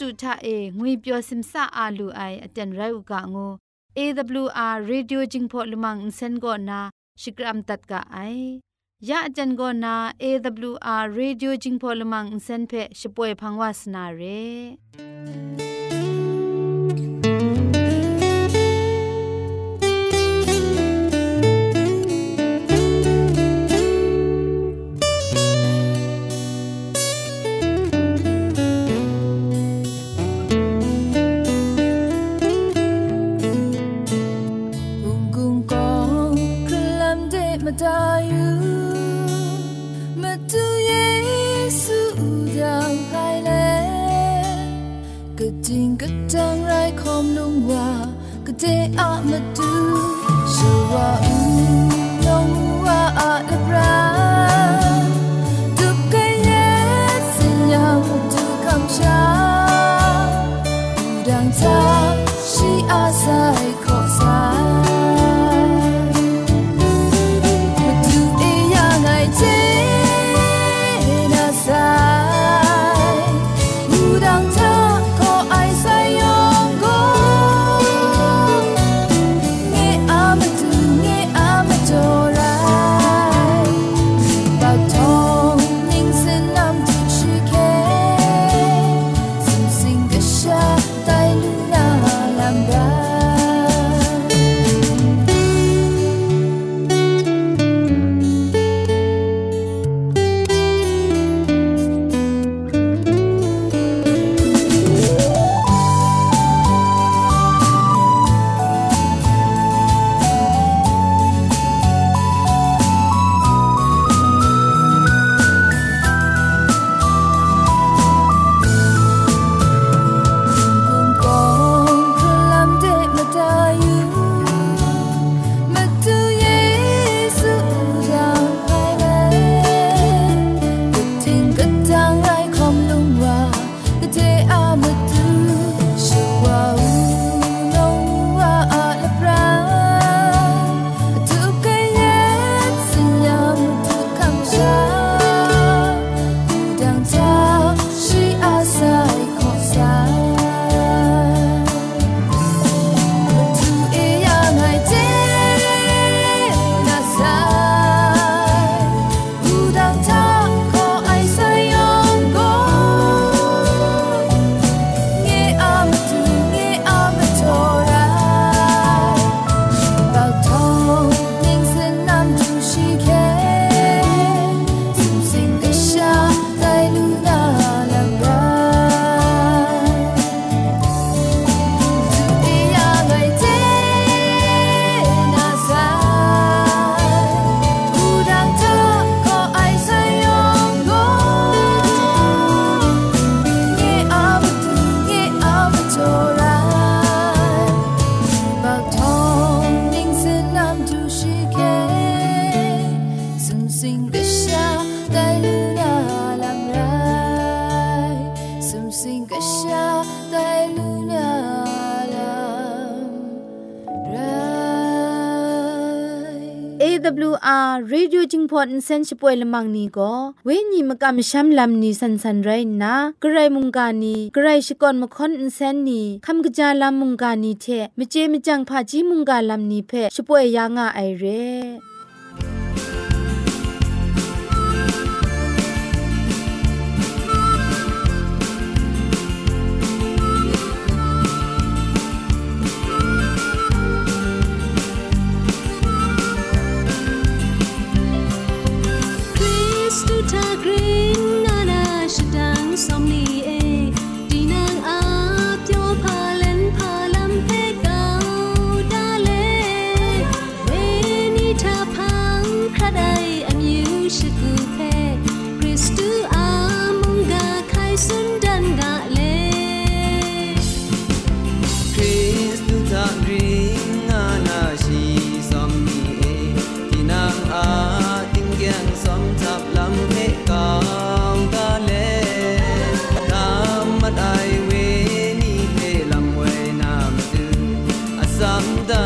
တုထအေငွေပျော်စင်ဆာအာလူအိုင်အတန်ရုတ်ကငို AWR Radio Jingpho Lumang Insen go na Shikram tat ka ai ya ajan go na AWR Radio Jingpho Lumang Insen phe shpoe phangwa sna re จิงพอนเซนชิปวยละมังนีก็เวนีมกะมชัมลำนีสันสันไรนะกระไรมุงกานีกระไรชิกอนมคอนเซนนีคำกะจาลำมุงกานีเทมเจมจังพาจีมุงกาลำนีเพชิปวยยางะไอเร่ asam da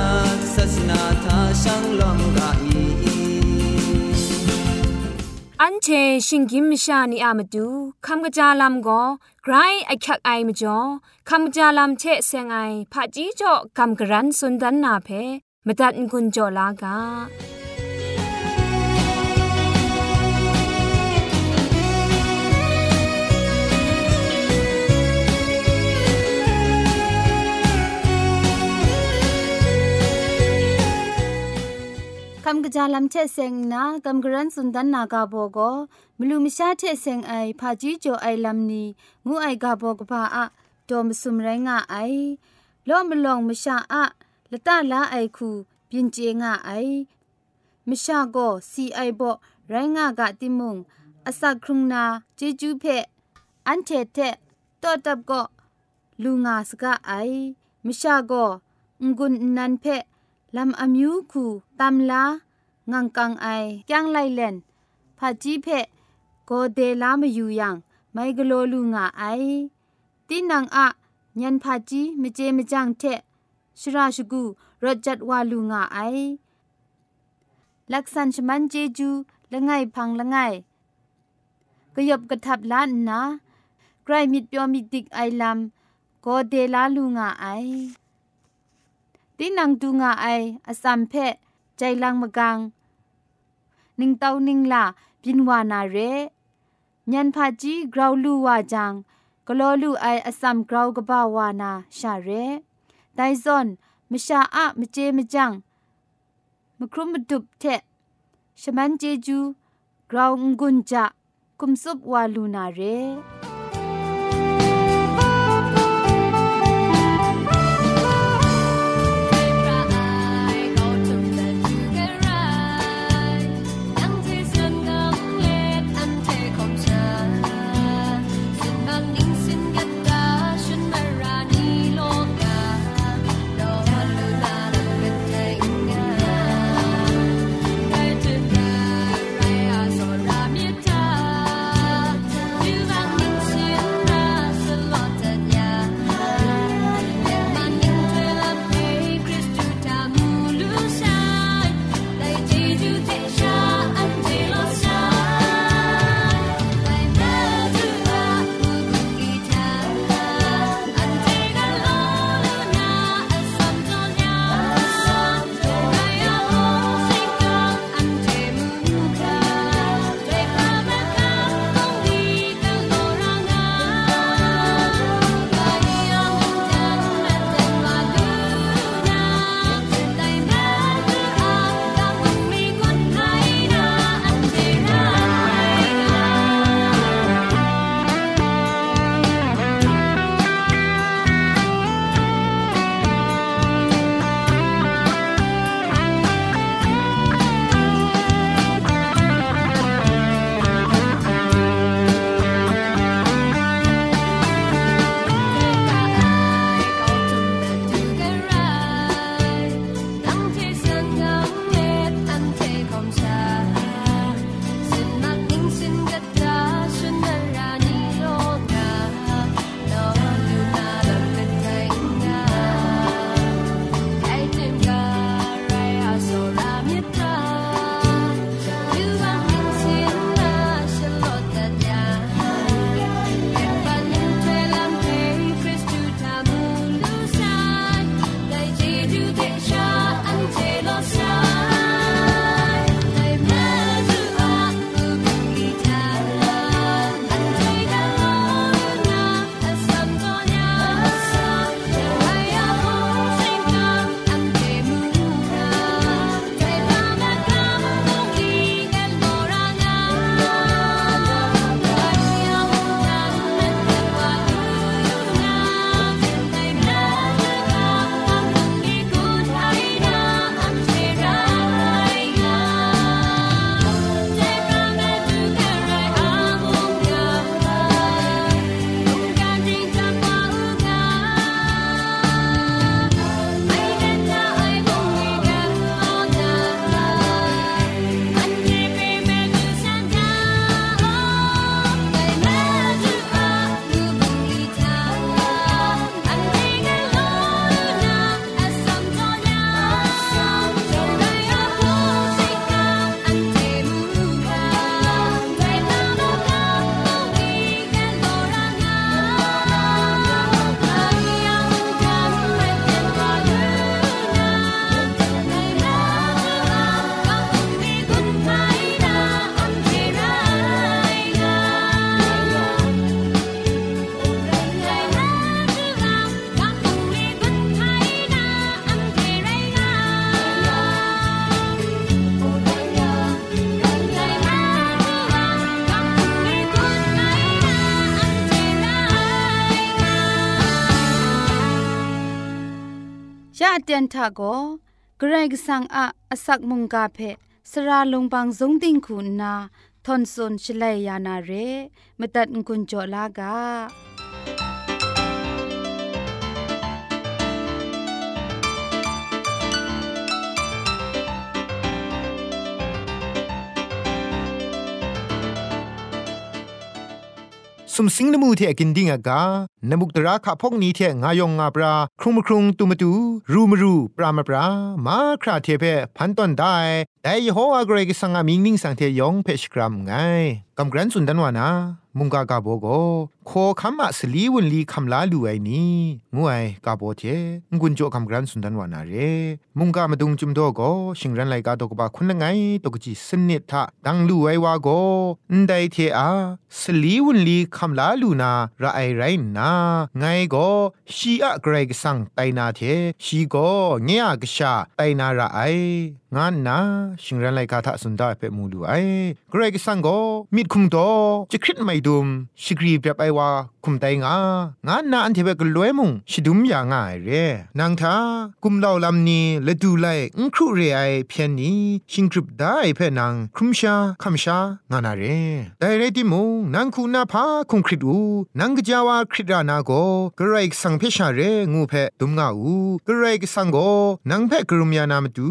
sasna tha shang lom ga i อันเชชิงกิมชานีอามาดูคำกระจาลำก็ไกรไอคักไอมาจ่อคำกระจาลำเชเซงไอผาจีจ่อคำกระรันสุนดันนาเพมตัดกุญจ่อลากา คำกระจาลำเชเซงนะกำกรันสุนดันนากาโบโกมลูมิชาเชเซงไอพาจีโจไอลำนี้งูไอกาโบกพาอะดมสุมไรงะไอล้อมลองมชาอะละตะลาไอคูปินเจงะไอมชาโกซีไอโบไรงะกะติมุงอสักครุงนาเจจูเพอันเทเทตอตับก็ลูงาสกะไอมชาโกงุนนันเพ ลำอมิวคูตำลางังกังไอยังไลเลนผาจีเพโกเดลามอยู่ยังไม่กโลลูงาไอตีนังอะยันผาจีมเจมจังเทชราชกูรถจัดวาลูงาไอลักษณชมันเจจูละไงพังละไงกยบกระทับล้านนะใครมิดเปียวมิดดิกไอลำโกเดลาลูงาไอ ตีนังดูงาไออสัมเพใจลังมะกังนิงเต้านิงลาบินวานาเรญันพาจีกราวลูวาจังกลอลูไออสัมกราวกบาวานาชาเรไดซอนมชาอะมเจมจังมครุมดุบเทชมันเจจูกราวงุนจะคุมซุบวาลูนาเร เตียนทาโกเกรกสังอะอสักมุงกาเพสระลงบางสงติงคุณนาทอนซนชลัยยานาเรมตัดกุญจลากา สุมสิงนมูเทกินดิงอากานมุกตราขะพกนี้เทงายองงาปราครุมครุงตุมตูรูมรูปรามปรามาคราเทเพพันตอนได้ได้ยโฮอากรกสังอามิงนิงสังเทยองเพชกรัมไง กำกรันสุนดันวานามุงกากาโบโกโคคำมาสลีวนลีคำลาลูไอนี่งวยกาโบเจงุนโจคำกรันสุนดันวานาเรมุงกามาดุงจุมโดโกชิงรันไลกาตกบาคุณละไงตกจีสนิทะดังลูไอวาโกนไดเทอาสลีวนลีคำลาลูนาระไอไรนาไงโกชีอะเกรกสังไตนาเทชีโกเงียกชาไตนาระไองานนาชิงรันไลกาทะสุนดาเปมูลูไอเกรกสังโกมิดคุมโตจะคริตไม่ดุมชกรีแบบไอวาคุมไตงางานนาอันเทเบกลวยมุงชิดุมยางายเรนางทากุมเหล่าลำนี้และดูไลอุครุเรไอเพียนนี้ชิงกรุบได้เพ่นางคุมชาคำชางานาเรแต่เรติมุงนางคูนาพาคุมคริดูนางกจาวาคริดานาโกกระไรกสังเพชาเรงูเพ่ดุมงาอูกระไรกสังโกนางเพ่กรุมยานามตู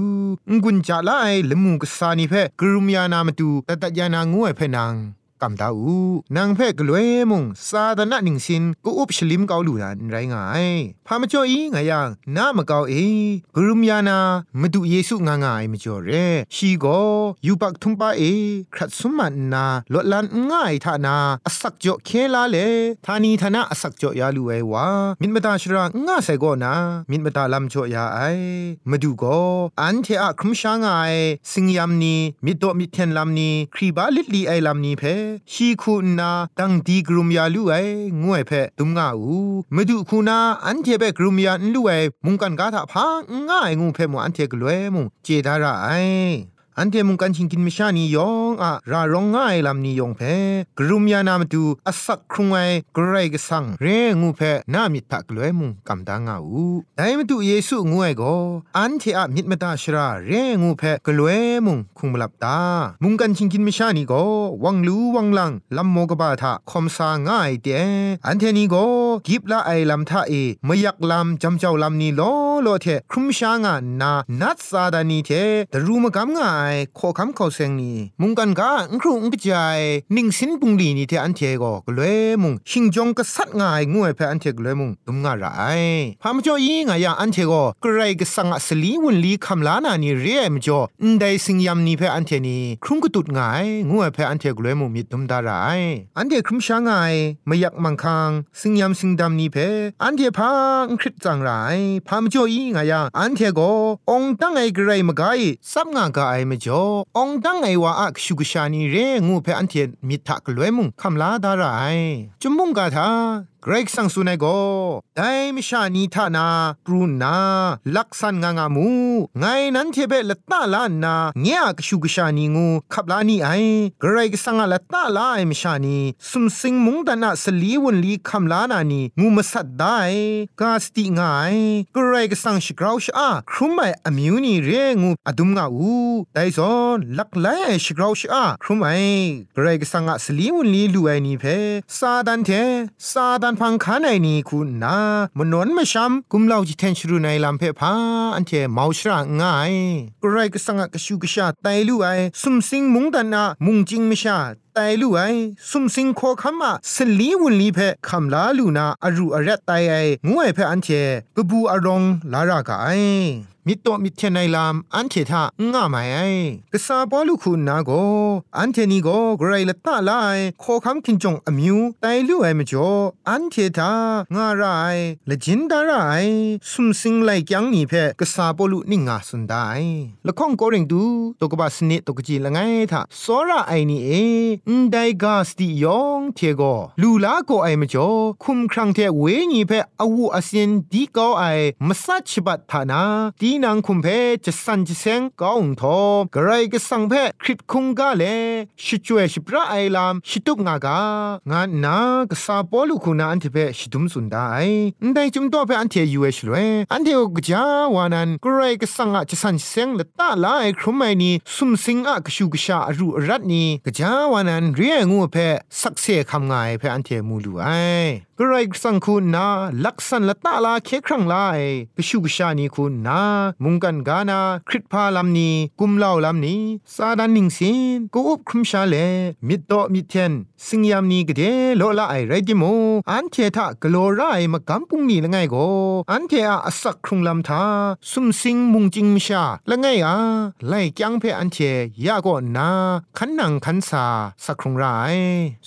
งุนจาลาไอละมุงกสานีเพ่กรุมยานามตูตตะยานางูเพ่นาง กำดาอูนางเพ่กลวยมุงซาดานะนิงสินกูอุบชลิมเกาลูนันไรงายพามาจ่ออีงายังนามเกาเอกรุมยานามาดูเยซูงางายมาจ่อเรชีโกยูปักทุมปาเอครัดสุมันนาลดลันง่ายทานาอสักจ่อเคลาเลทานีทนะอสักจ่อยาลูไอวามินมตาชรางง่าใส่ก็นามินมตาลำจ่อยาไอมาดูก็อันเทอะครุมชางายสิงยามนีมิโตมิเทนลำนีครีบาลิดลีไอลำนีเพชีคูนาตังดีกรุมยาลูไองวยเพตุมงาอูมาดูคูนาอันเทเบกรุมยาลูไอมุงกันกาถาพาง่ายงูเพมอันเทกลวยมุงเจดาระไอ อันเทมุงกันชิงกินมิชานียองอะรารองง่ายลำนียองเพกรุมยานามตูอสักครุงไอกรไรกสังเรงูเพนามิทักลวยมุงกำดางาอูไดมตูเยซูงวยโกอันเทอะมิดมตาชราเรงูเพกลวยมุงคุงมลับตา มุงกันชิงกินมิชานีโกวังลูวังลังลำโมกบาทาคอมซาง่ายเตอันเทนีโกกิบละไอลำทาเอมยักลำจำเจ้าลำนี้โลโลเทครุมชางานานัดซาดานีเทดรูมกำง่ายขอคำเขาเซงนี่มุงกันกาครูอุงกจายนิ่งสินปุงลีนี่เทอันเทก็กลวยมุงชิงจงก็สัดง่ายงวยเพอันเทกลวยมุงตุมงาไรพามจ่อยีงายาอันเทก็กรไรก็สังอสลีวุนลีคำลานานี่เรียมจ่ออินไดสิงยามนี่เพอันเทนี่ครุงก็ตุดง่ายงวยเพอันเทกลวยมุงมีตุมดาไรอันเทครุมช้างายไม่อยากมังคังสิงยามสิงดำนี่เพอันเทพาคริตจังไรพามจ่อยีงายาอันเทก็องตั้งไอกรไรมกายซับงากายมจ่อองตั้งไอว่าอักชุกชานีเรงูเพอันเทมิทักลวยมุงคำลาดาไรจุมมุงกาทา กรกสังสุนัยโกไดมิชานีทานาปรูนาลักษันงางามูไงนั้นเทเบละตาลานาเงียกชูกชานีงูขับลานีไอกรกสังละตาลาไอมิชานีสุมสิงมุงดานาสลีวนลีคำลานานีงูมาสัดได้กาสติงไงกรกสังชกราวชอาครุมไออมิวนีเรงูอดุมงาอูไดซอนลักไลชกราวชอาครุมไอกรกสังสลีวนลีลูไอนีเพซาดันเทซาดันพังคานไอนีคุณนามนวนมชัมกุมเล่าจิเทนชรูในลำเพพาอันเทมาชราง่ายกรไรก็สังกชูกชาไตลู่ไอสุมสิงมุงตันนามุงจิงมชาไตลู่ไอสุมสิงโคคำมาสลีวุนลีเพคำลาลูนาอรูอเรตไตไองวยเพอันเทกบูอารองลารากาไอ มิโตมิเทนไนลามอันเททาง่าไม่ไอกษาบอลูคุณนาโกอันเทนีโกไกรละตาลายขอคำคินจงอมิวไตลูไอมจ่ออันเททาง่าไรละจินดาไรสุมสิงไลยังนีเพกษาบอลูนิงาสุนไดละข้องโกริงดูตกบาสนิตกจีละไงทาสอระไอนี่เออนไดกาสติยองเทโกลูลาโกไอมจ่อคุมครังเทเวนีเพอวูอาเซียนดีกอไอมสัชบัตทานาดีนางคุมเพจะสันจะเซงก้องทอกระไรก็สังเพคริตคุงกาเลชิจวยชิปราไอลามชิตุกงากางานนากษาปอลูคุณาอันเทเพชิดุมสุนได้ได้จุมตัวเพอันเทยูเอชลเวอันเทอกจาวานันกระไรก็สังอะจะสันเซงละตาลายครุมไม่นีสุมสิงอะกชูกชาอรุรัตนีกจาวานันเรียงูเพสักเสคำไงเพอันเทมูลูไอกระไรก็สังคุณนาลักษณละตาลาเคครั้งไลกชูกชานีคุณนามุงกันกานาคริตพาลำนีกุมเล่าลำนี้ซาดานิงสินกูอุบครุมชาเลมิดโตมิเทนสิงยามนีกเดโลละไอไรดิโมอันเททะกโลไรมากำปุงนี่ละไงโกอันเทอะอสักครุงลำทาสุมสิงมุงจิงมชาละไงอะไล่จังเพอันเทยาก็นาขันนังขันสาสักครุงไร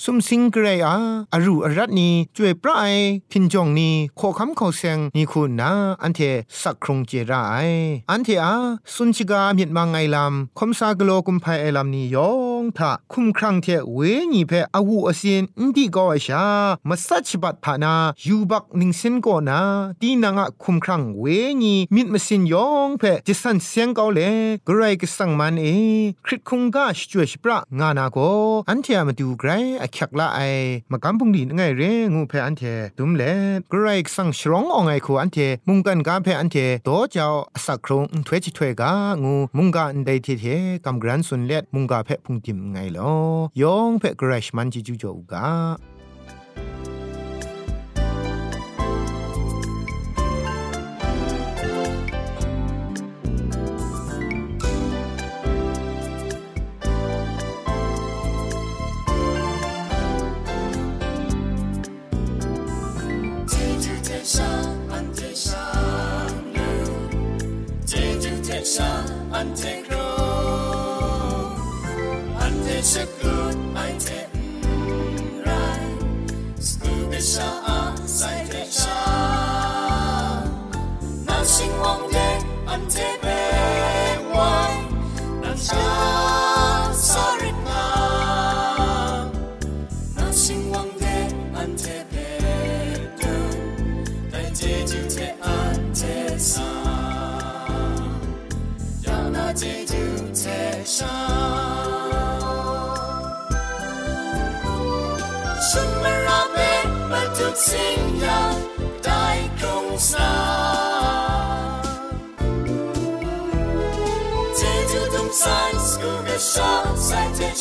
สุมสิงเกรอะอรูอรัตนีจวยปรายพินจงนีโคคำเขาเซงนี่คุณนาอันเทสักครุงเจรายอันเทอะสุนชิกามิดมังไงลำคมซากโลกุมภัยไอลำนี้ยองทะคุมครังเทเวญีเพอาวูอสินอินดีก็ไอชามาสัจบัตทานายูบักนิงสินก็นาตีนางะคุมครังเวญีมิดมาสินยองเพจิสันเสียงเกาเลกรายกสังมันเอคริตคุงกาช่วยชิปรางานาโกอันเทมาดูไกรอคักละไอมากำพุงดีนไงเรงูเพออันเทดุมเลกรายสังชรองอไงคูอันเทมุงกันกาเพอันเทโตเจ้าสักครงถวยจิถวยกางูมุงกาอันใดเทเทกำกรันสุนเล็ดมุงกาเพพุงติมไงลอยองเพกรชมันจิจูโจกา Antikro, Antisukut, Maite Mrai, Skubisha Asaitech.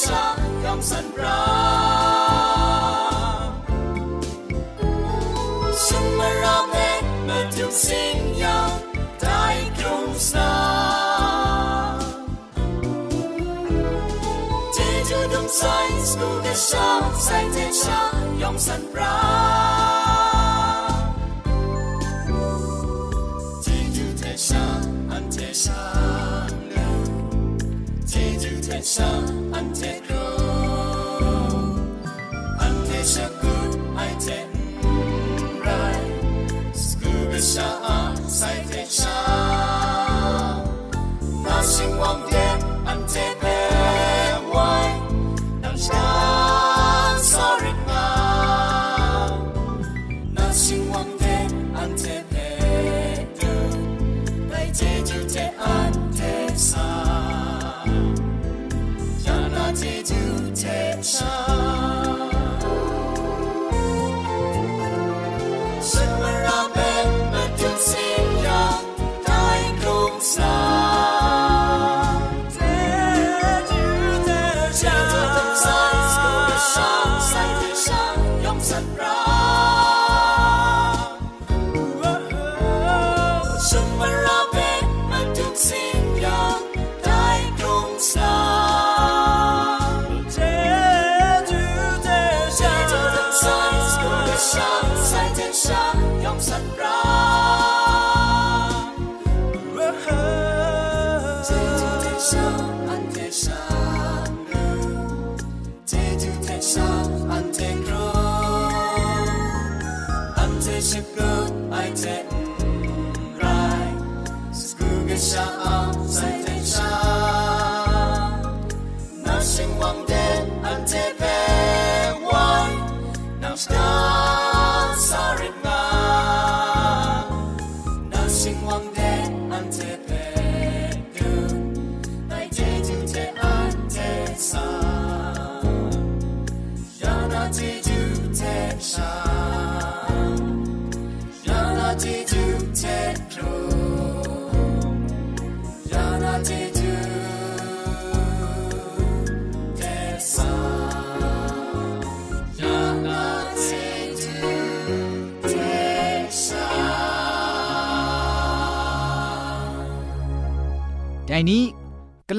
sắc trong sân ra. Sung mà ra mà chúng sinh nhau tại chúng xa. Chỉ cho đông sai sung cái sắc sai thế sắc trong sân ra. Chỉ cho thế sắc anh thế sắc chỉ cho thế sắc anh thế Scuba Shark.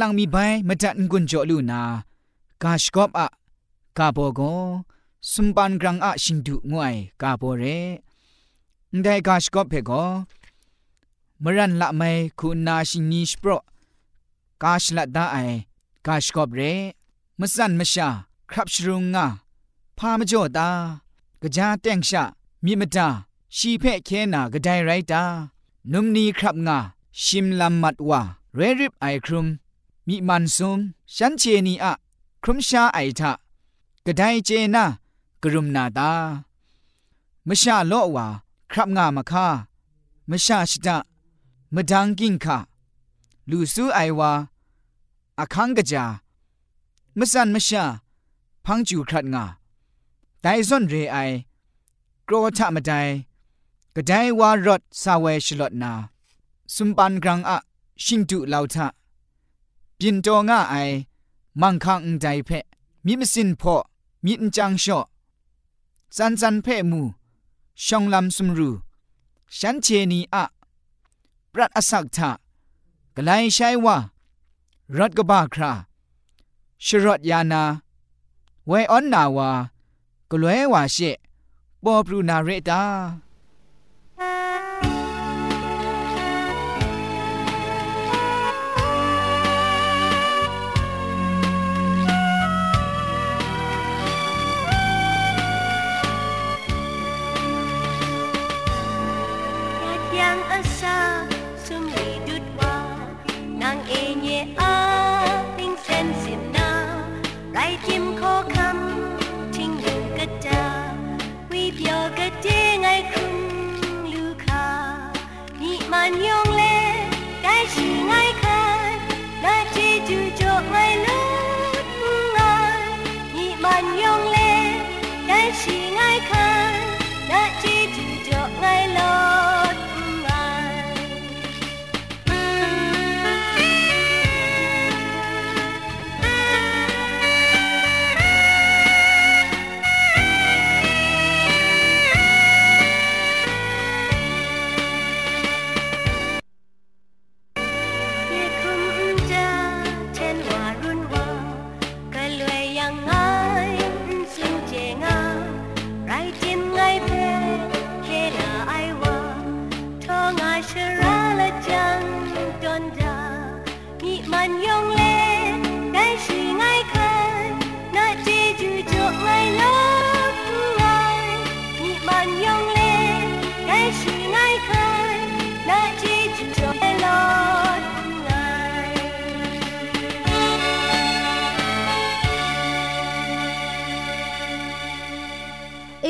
ลังมีใบมาจัดกุญจลูนากาชกอบอะกาโบโกสุมปันกรังอะชิงดุงวยกาโบเรได้กาชกอบเพโกมรันละไมคุณนาชิงนีสโปรกาชละดาไอกาชกอบเรมสันมชาครับชรุงงาพามจ่อตากะจาแตงชะมีมตาชีเพเคนากะไดไรตานุมนีครับงาชิมลำมัดว่าเรริบไอครุม มีมันซุมฉันเชนีอะครุมชาไอทะกระไดเจนากรุมนาตามชาโลว่าครับงามะคามชาชิตะมดังกิงคะลูซูไอวาอคังกะจามสันมชาพังจูครัดงาไดซอนเรไอกรอทะมะไดกระไดวารดซาเวชลอดนาสุมปันกรังอะชิงตุลาวทะ ปินโตงะไอ มังคังอุไดเพมิมสินพอมินจังชอซันซันเพมูชองลำสมรู ฉันเชนีอะปรัดอสักทะกะไลใช้ว่ารถกบ้าคราชรถยานาไวออนนาวากลวยว่าเชปอปรูนาเรตา nàng nhẹ á tinh sen xiêm na rai chim khó khăn thinh lưu gật ta vì biểu gật đê ngay khung lưu kha nhị man yong lê, cái chỉ ngay khai đã chỉ chú cho ngay lúc ngay nhị man yong lê, cái chỉ ngay khai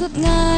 สุดง่าย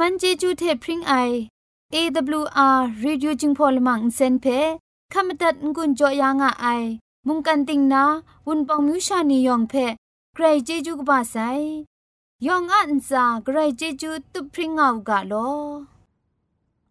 มันเจจูเทพริงไอ AWR Reducing Polymer เซนเพขมตัดงุนจอยางอไอ มุงกันติงนาวุนปองมิวชานียองเพใครเจจูกบาไซยองอันซาใครเจจูตุพริ้งเอากะโล